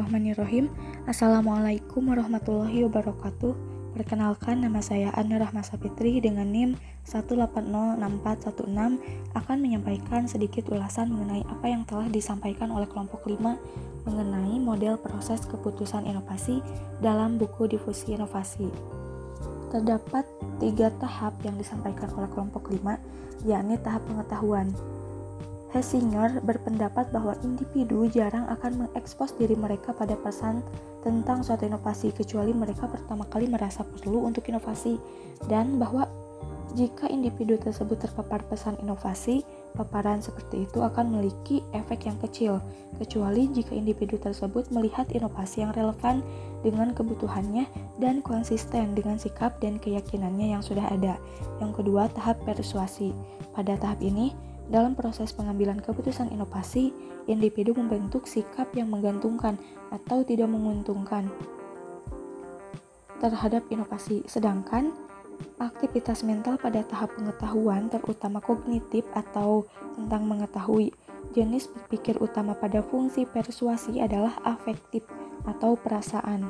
Bismillahirrahmanirrahim. Assalamualaikum warahmatullahi wabarakatuh. Perkenalkan nama saya Anna Rahma Sapitri dengan NIM 1806416 akan menyampaikan sedikit ulasan mengenai apa yang telah disampaikan oleh kelompok 5 mengenai model proses keputusan inovasi dalam buku difusi inovasi. Terdapat tiga tahap yang disampaikan oleh kelompok 5, yakni tahap pengetahuan, Hessinger berpendapat bahwa individu jarang akan mengekspos diri mereka pada pesan tentang suatu inovasi kecuali mereka pertama kali merasa perlu untuk inovasi dan bahwa jika individu tersebut terpapar pesan inovasi, paparan seperti itu akan memiliki efek yang kecil, kecuali jika individu tersebut melihat inovasi yang relevan dengan kebutuhannya dan konsisten dengan sikap dan keyakinannya yang sudah ada. Yang kedua, tahap persuasi. Pada tahap ini, dalam proses pengambilan keputusan inovasi, individu membentuk sikap yang menggantungkan atau tidak menguntungkan terhadap inovasi, sedangkan aktivitas mental pada tahap pengetahuan, terutama kognitif atau tentang mengetahui, jenis berpikir utama pada fungsi persuasi adalah afektif atau perasaan.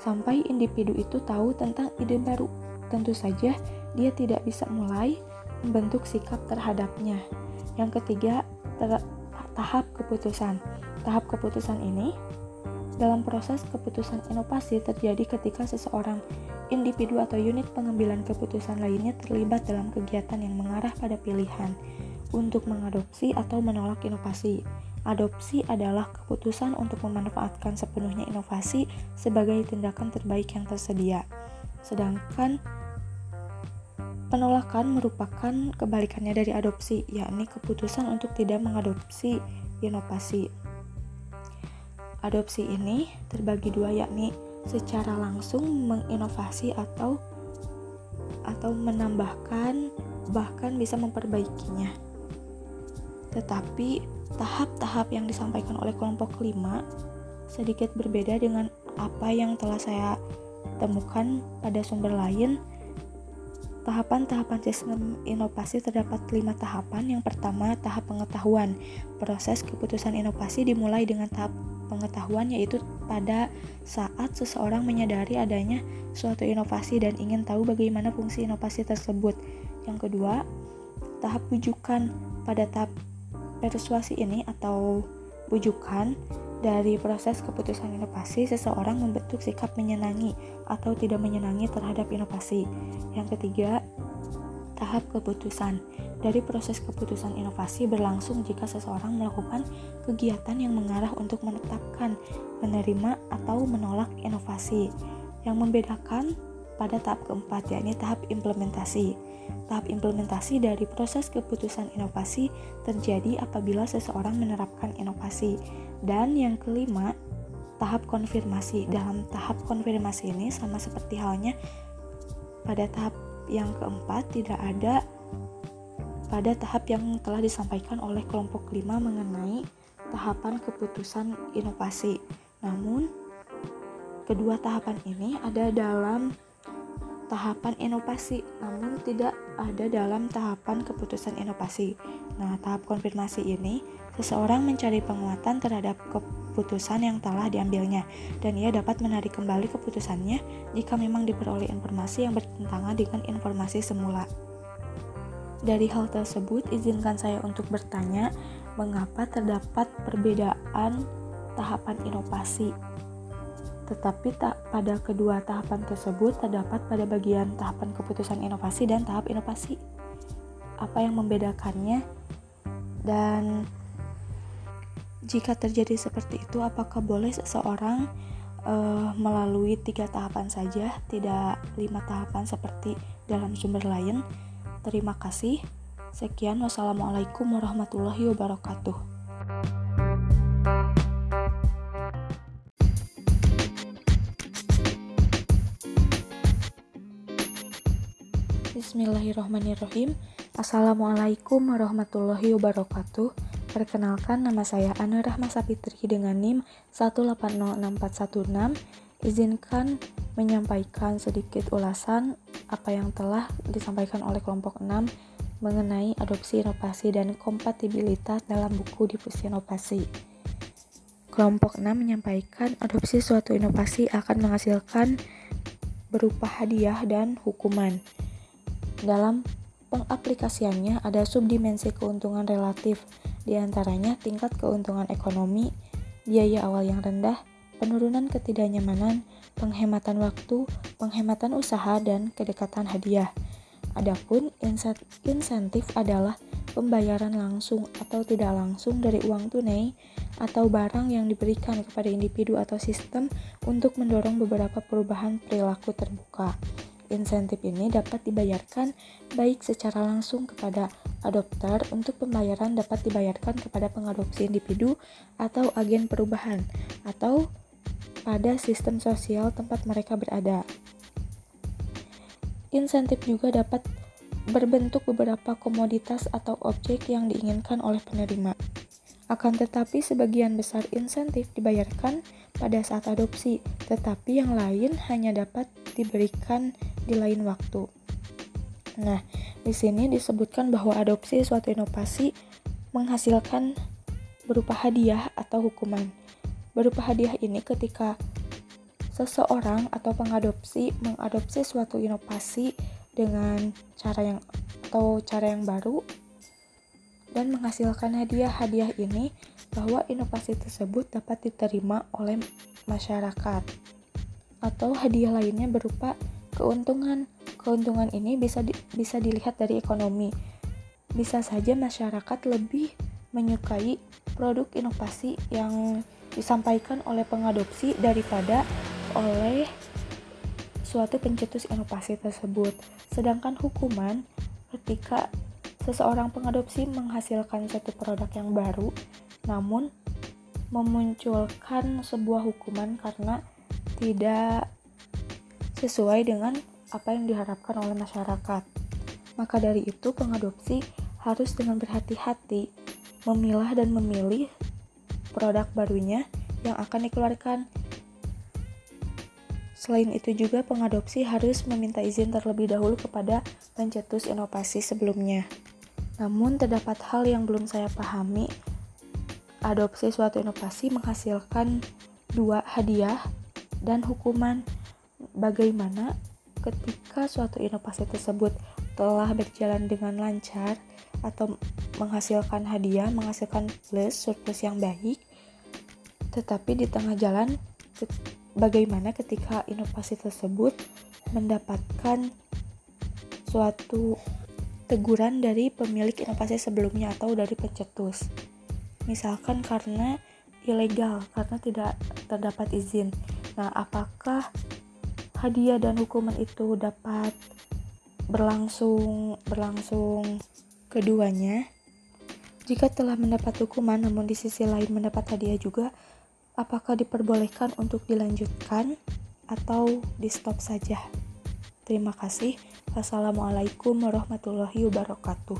Sampai individu itu tahu tentang ide baru, tentu saja dia tidak bisa mulai membentuk sikap terhadapnya. Yang ketiga, tahap keputusan. Tahap keputusan ini dalam proses keputusan inovasi terjadi ketika seseorang individu atau unit pengambilan keputusan lainnya terlibat dalam kegiatan yang mengarah pada pilihan untuk mengadopsi atau menolak inovasi. Adopsi adalah keputusan untuk memanfaatkan sepenuhnya inovasi sebagai tindakan terbaik yang tersedia. Sedangkan Penolakan merupakan kebalikannya dari adopsi, yakni keputusan untuk tidak mengadopsi inovasi. Adopsi ini terbagi dua, yakni secara langsung menginovasi atau atau menambahkan bahkan bisa memperbaikinya. Tetapi tahap-tahap yang disampaikan oleh kelompok kelima sedikit berbeda dengan apa yang telah saya temukan pada sumber lain Tahapan-tahapan sistem inovasi terdapat lima tahapan. Yang pertama, tahap pengetahuan. Proses keputusan inovasi dimulai dengan tahap pengetahuan, yaitu pada saat seseorang menyadari adanya suatu inovasi dan ingin tahu bagaimana fungsi inovasi tersebut. Yang kedua, tahap bujukan. Pada tahap persuasi ini atau bujukan, dari proses keputusan inovasi, seseorang membentuk sikap menyenangi atau tidak menyenangi terhadap inovasi. Yang ketiga, tahap keputusan. Dari proses keputusan inovasi berlangsung jika seseorang melakukan kegiatan yang mengarah untuk menetapkan, menerima, atau menolak inovasi. Yang membedakan pada tahap keempat, yakni tahap implementasi. Tahap implementasi dari proses keputusan inovasi terjadi apabila seseorang menerapkan inovasi. Dan yang kelima, tahap konfirmasi. Dalam tahap konfirmasi ini sama seperti halnya pada tahap yang keempat tidak ada pada tahap yang telah disampaikan oleh kelompok 5 mengenai tahapan keputusan inovasi. Namun, kedua tahapan ini ada dalam tahapan inovasi, namun tidak ada dalam tahapan keputusan inovasi. Nah, tahap konfirmasi ini, seseorang mencari penguatan terhadap keputusan yang telah diambilnya, dan ia dapat menarik kembali keputusannya jika memang diperoleh informasi yang bertentangan dengan informasi semula. Dari hal tersebut, izinkan saya untuk bertanya, mengapa terdapat perbedaan tahapan inovasi tetapi tak pada kedua tahapan tersebut terdapat pada bagian tahapan keputusan inovasi dan tahap inovasi. Apa yang membedakannya? Dan jika terjadi seperti itu, apakah boleh seseorang uh, melalui tiga tahapan saja, tidak lima tahapan seperti dalam sumber lain? Terima kasih. Sekian, wassalamualaikum warahmatullahi wabarakatuh. Bismillahirrahmanirrahim Assalamualaikum warahmatullahi wabarakatuh Perkenalkan nama saya Ana Rahma Sapitri dengan NIM 1806416 Izinkan menyampaikan sedikit ulasan apa yang telah disampaikan oleh kelompok 6 mengenai adopsi inovasi dan kompatibilitas dalam buku difusi inovasi. Kelompok 6 menyampaikan adopsi suatu inovasi akan menghasilkan berupa hadiah dan hukuman. Dalam pengaplikasiannya ada subdimensi keuntungan relatif, di antaranya tingkat keuntungan ekonomi, biaya awal yang rendah, penurunan ketidaknyamanan, penghematan waktu, penghematan usaha, dan kedekatan hadiah. Adapun insentif adalah pembayaran langsung atau tidak langsung dari uang tunai atau barang yang diberikan kepada individu atau sistem untuk mendorong beberapa perubahan perilaku terbuka. Insentif ini dapat dibayarkan baik secara langsung kepada adopter untuk pembayaran dapat dibayarkan kepada pengadopsi individu atau agen perubahan atau pada sistem sosial tempat mereka berada. Insentif juga dapat berbentuk beberapa komoditas atau objek yang diinginkan oleh penerima. Akan tetapi sebagian besar insentif dibayarkan pada saat adopsi, tetapi yang lain hanya dapat diberikan di lain waktu. Nah, di sini disebutkan bahwa adopsi suatu inovasi menghasilkan berupa hadiah atau hukuman. Berupa hadiah ini ketika seseorang atau pengadopsi mengadopsi suatu inovasi dengan cara yang atau cara yang baru dan menghasilkan hadiah-hadiah ini bahwa inovasi tersebut dapat diterima oleh masyarakat atau hadiah lainnya berupa keuntungan. Keuntungan ini bisa di, bisa dilihat dari ekonomi. Bisa saja masyarakat lebih menyukai produk inovasi yang disampaikan oleh pengadopsi daripada oleh suatu pencetus inovasi tersebut. Sedangkan hukuman ketika seseorang pengadopsi menghasilkan suatu produk yang baru, namun memunculkan sebuah hukuman karena tidak sesuai dengan apa yang diharapkan oleh masyarakat. Maka dari itu, pengadopsi harus dengan berhati-hati memilah dan memilih produk barunya yang akan dikeluarkan Selain itu juga pengadopsi harus meminta izin terlebih dahulu kepada pencetus inovasi sebelumnya. Namun terdapat hal yang belum saya pahami. Adopsi suatu inovasi menghasilkan dua hadiah dan hukuman. Bagaimana ketika suatu inovasi tersebut telah berjalan dengan lancar atau menghasilkan hadiah, menghasilkan plus surplus yang baik, tetapi di tengah jalan bagaimana ketika inovasi tersebut mendapatkan suatu teguran dari pemilik inovasi sebelumnya atau dari pencetus. Misalkan karena ilegal, karena tidak terdapat izin. Nah, apakah hadiah dan hukuman itu dapat berlangsung berlangsung keduanya? Jika telah mendapat hukuman namun di sisi lain mendapat hadiah juga, apakah diperbolehkan untuk dilanjutkan atau di stop saja. Terima kasih. Wassalamualaikum warahmatullahi wabarakatuh.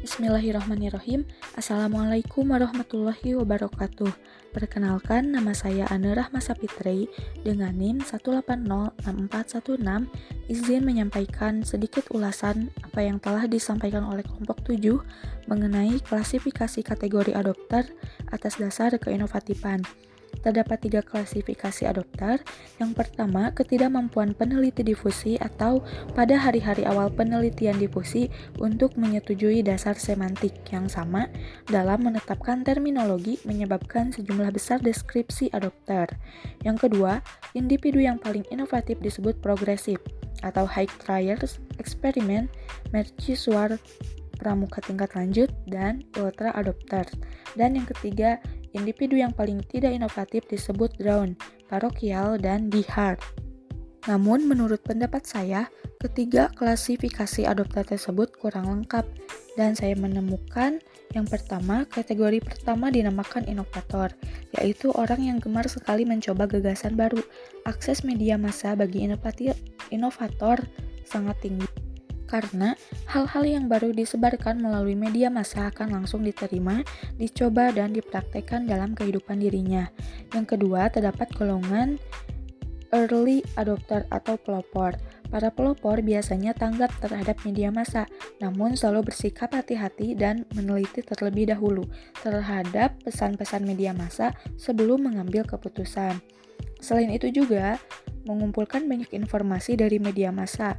Bismillahirrahmanirrahim. Assalamualaikum warahmatullahi wabarakatuh. Perkenalkan, nama saya Ane Rahma Sapitri dengan NIM 1806416. Izin menyampaikan sedikit ulasan apa yang telah disampaikan oleh kelompok 7 mengenai klasifikasi kategori adopter atas dasar keinovatifan. Terdapat tiga klasifikasi adopter. Yang pertama, ketidakmampuan peneliti difusi atau pada hari-hari awal penelitian difusi untuk menyetujui dasar semantik yang sama dalam menetapkan terminologi menyebabkan sejumlah besar deskripsi adopter. Yang kedua, individu yang paling inovatif disebut progresif atau high trials, eksperimen, mercusuar, pramuka tingkat lanjut, dan ultra adopter. Dan yang ketiga, individu yang paling tidak inovatif disebut drone, parokial, dan dihard. Namun, menurut pendapat saya, ketiga klasifikasi adopter tersebut kurang lengkap, dan saya menemukan yang pertama, kategori pertama dinamakan inovator, yaitu orang yang gemar sekali mencoba gagasan baru. Akses media massa bagi inovator sangat tinggi karena hal-hal yang baru disebarkan melalui media massa akan langsung diterima, dicoba, dan dipraktekkan dalam kehidupan dirinya. Yang kedua, terdapat golongan early adopter atau pelopor. Para pelopor biasanya tanggap terhadap media massa, namun selalu bersikap hati-hati dan meneliti terlebih dahulu terhadap pesan-pesan media massa sebelum mengambil keputusan. Selain itu juga mengumpulkan banyak informasi dari media massa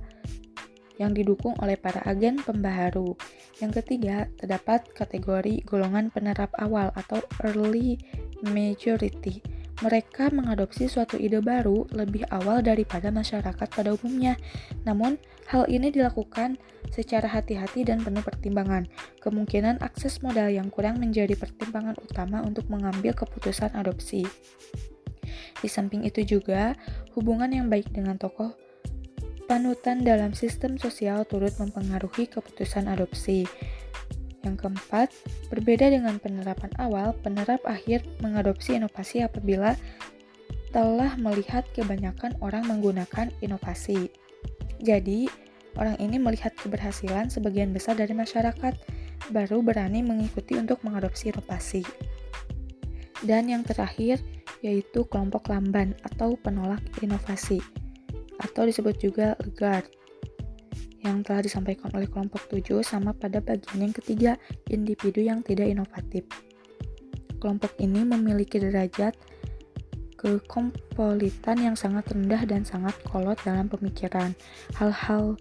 yang didukung oleh para agen pembaharu. Yang ketiga, terdapat kategori golongan penerap awal atau early majority mereka mengadopsi suatu ide baru lebih awal daripada masyarakat pada umumnya. Namun, hal ini dilakukan secara hati-hati dan penuh pertimbangan. Kemungkinan akses modal yang kurang menjadi pertimbangan utama untuk mengambil keputusan adopsi. Di samping itu juga, hubungan yang baik dengan tokoh panutan dalam sistem sosial turut mempengaruhi keputusan adopsi. Yang keempat, berbeda dengan penerapan awal, penerap akhir mengadopsi inovasi apabila telah melihat kebanyakan orang menggunakan inovasi. Jadi, orang ini melihat keberhasilan sebagian besar dari masyarakat, baru berani mengikuti untuk mengadopsi inovasi. Dan yang terakhir, yaitu kelompok lamban atau penolak inovasi, atau disebut juga Lagarde yang telah disampaikan oleh kelompok 7 sama pada bagian yang ketiga, individu yang tidak inovatif. Kelompok ini memiliki derajat kekompolitan yang sangat rendah dan sangat kolot dalam pemikiran. Hal-hal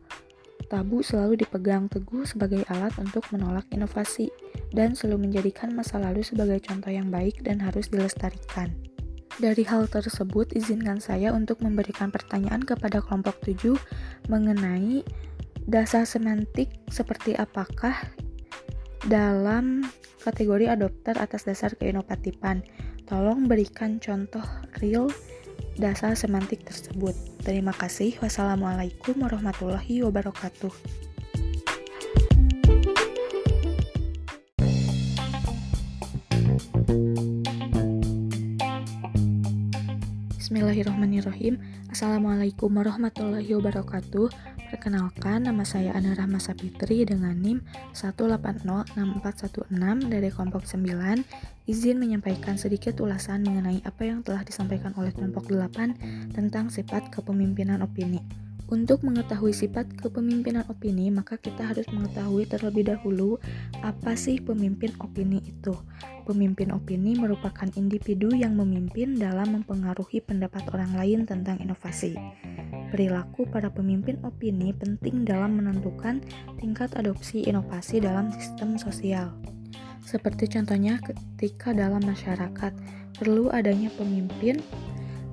tabu selalu dipegang teguh sebagai alat untuk menolak inovasi dan selalu menjadikan masa lalu sebagai contoh yang baik dan harus dilestarikan. Dari hal tersebut, izinkan saya untuk memberikan pertanyaan kepada kelompok 7 mengenai Dasar semantik seperti apakah dalam kategori adopter atas dasar keinovatifan? Tolong berikan contoh real dasar semantik tersebut. Terima kasih. Wassalamualaikum warahmatullahi wabarakatuh. Bismillahirrahmanirrahim. Assalamualaikum warahmatullahi wabarakatuh. Perkenalkan, nama saya Ana Rahma Sapitri dengan NIM 1806416 dari kelompok 9. Izin menyampaikan sedikit ulasan mengenai apa yang telah disampaikan oleh kelompok 8 tentang sifat kepemimpinan opini. Untuk mengetahui sifat kepemimpinan opini, maka kita harus mengetahui terlebih dahulu apa sih pemimpin opini itu. Pemimpin opini merupakan individu yang memimpin dalam mempengaruhi pendapat orang lain tentang inovasi. Perilaku para pemimpin opini penting dalam menentukan tingkat adopsi inovasi dalam sistem sosial. Seperti contohnya ketika dalam masyarakat perlu adanya pemimpin,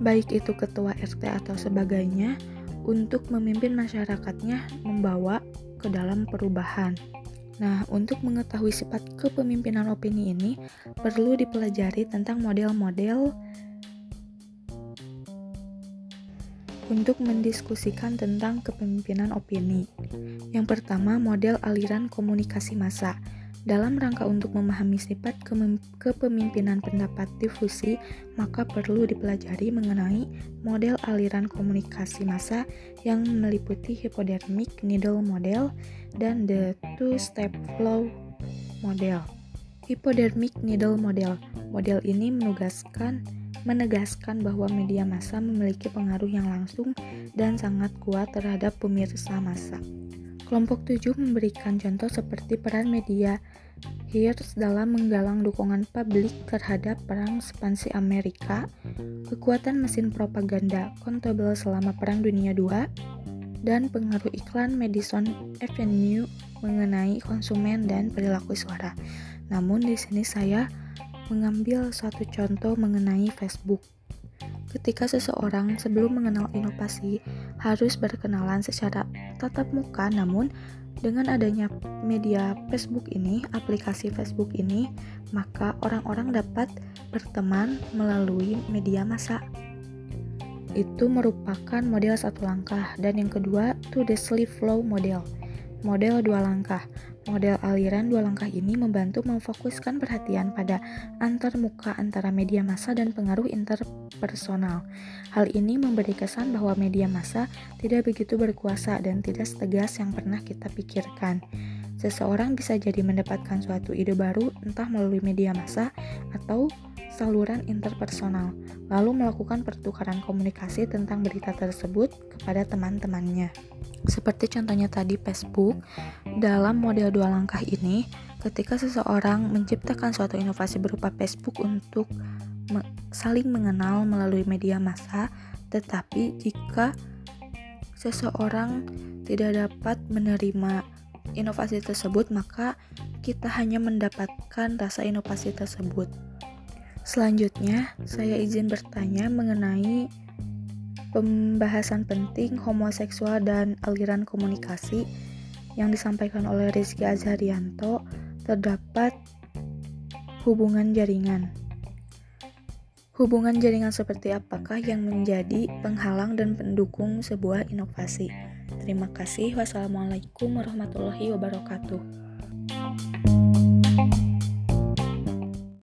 baik itu ketua RT atau sebagainya, untuk memimpin masyarakatnya membawa ke dalam perubahan. Nah, untuk mengetahui sifat kepemimpinan opini ini, perlu dipelajari tentang model-model untuk mendiskusikan tentang kepemimpinan opini. Yang pertama, model aliran komunikasi massa. Dalam rangka untuk memahami sifat kepemimpinan pendapat difusi, maka perlu dipelajari mengenai model aliran komunikasi massa yang meliputi hypodermic needle model dan the two-step flow model. Hypodermic needle model. Model ini menugaskan menegaskan bahwa media massa memiliki pengaruh yang langsung dan sangat kuat terhadap pemirsa massa. Kelompok 7 memberikan contoh seperti peran media Hears dalam menggalang dukungan publik terhadap perang ekspansi Amerika, kekuatan mesin propaganda kontabel selama Perang Dunia II, dan pengaruh iklan Madison Avenue mengenai konsumen dan perilaku suara. Namun di sini saya mengambil satu contoh mengenai Facebook. Ketika seseorang sebelum mengenal inovasi harus berkenalan secara tatap muka, namun dengan adanya media Facebook ini, aplikasi Facebook ini, maka orang-orang dapat berteman melalui media massa. Itu merupakan model satu langkah, dan yang kedua, to the sleep flow model, model dua langkah. Model aliran dua langkah ini membantu memfokuskan perhatian pada antar muka antara media massa dan pengaruh interpersonal. Hal ini memberi kesan bahwa media massa tidak begitu berkuasa dan tidak setegas yang pernah kita pikirkan. Seseorang bisa jadi mendapatkan suatu ide baru entah melalui media massa atau saluran interpersonal, lalu melakukan pertukaran komunikasi tentang berita tersebut kepada teman-temannya. Seperti contohnya tadi Facebook, dalam model dua langkah ini, ketika seseorang menciptakan suatu inovasi berupa Facebook untuk me saling mengenal melalui media massa, tetapi jika seseorang tidak dapat menerima inovasi tersebut, maka kita hanya mendapatkan rasa inovasi tersebut. Selanjutnya, saya izin bertanya mengenai pembahasan penting homoseksual dan aliran komunikasi yang disampaikan oleh Rizky Azharianto terdapat hubungan jaringan. Hubungan jaringan seperti apakah yang menjadi penghalang dan pendukung sebuah inovasi? Terima kasih. Wassalamualaikum warahmatullahi wabarakatuh.